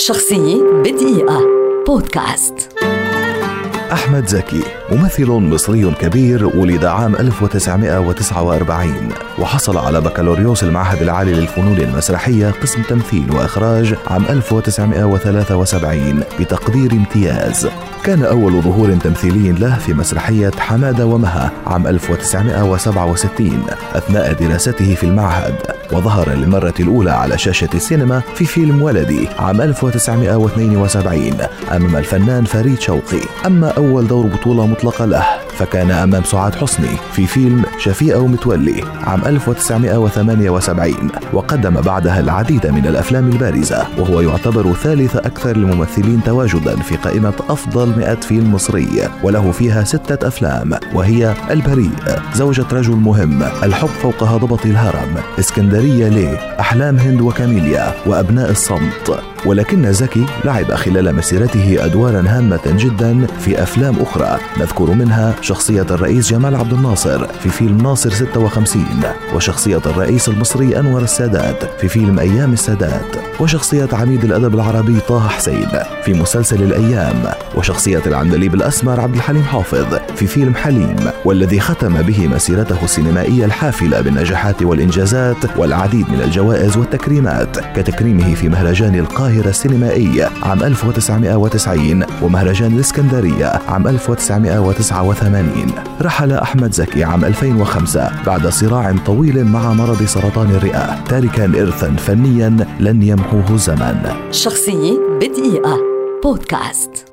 شخصية بدقيقة. بودكاست. أحمد زكي ممثل مصري كبير ولد عام 1949 وحصل على بكالوريوس المعهد العالي للفنون المسرحية قسم تمثيل وإخراج عام 1973 بتقدير امتياز. كان أول ظهور تمثيلي له في مسرحية حمادة ومها عام 1967 أثناء دراسته في المعهد. وظهر للمرة الأولى على شاشة السينما في فيلم ولدي عام 1972 أمام الفنان فريد شوقي. أما أول دور بطولة مطلقة له. فكان أمام سعاد حسني في فيلم شفيقة ومتولي عام 1978 وقدم بعدها العديد من الأفلام البارزة وهو يعتبر ثالث أكثر الممثلين تواجدا في قائمة أفضل 100 فيلم مصري وله فيها ستة أفلام وهي البريء زوجة رجل مهم الحب فوق هضبة الهرم إسكندرية ليه أحلام هند وكاميليا وأبناء الصمت. ولكن زكي لعب خلال مسيرته أدوارا هامة جدا في أفلام أخرى نذكر منها شخصية الرئيس جمال عبد الناصر في فيلم ناصر 56 وشخصية الرئيس المصري أنور السادات في فيلم أيام السادات وشخصية عميد الأدب العربي طه حسين في مسلسل الأيام وشخصية العندليب الأسمر عبد الحليم حافظ في فيلم حليم والذي ختم به مسيرته السينمائية الحافلة بالنجاحات والإنجازات والعديد من الجوائز والتكريمات كتكريمه في مهرجان القاهرة السينمائي عام 1990 ومهرجان الإسكندرية عام 1989 رحل أحمد زكي عام 2005 بعد صراع طويل مع مرض سرطان الرئة. تاركا إرثا فنيا لن يمحوه الزمن. شخصية بدقيقة. بودكاست.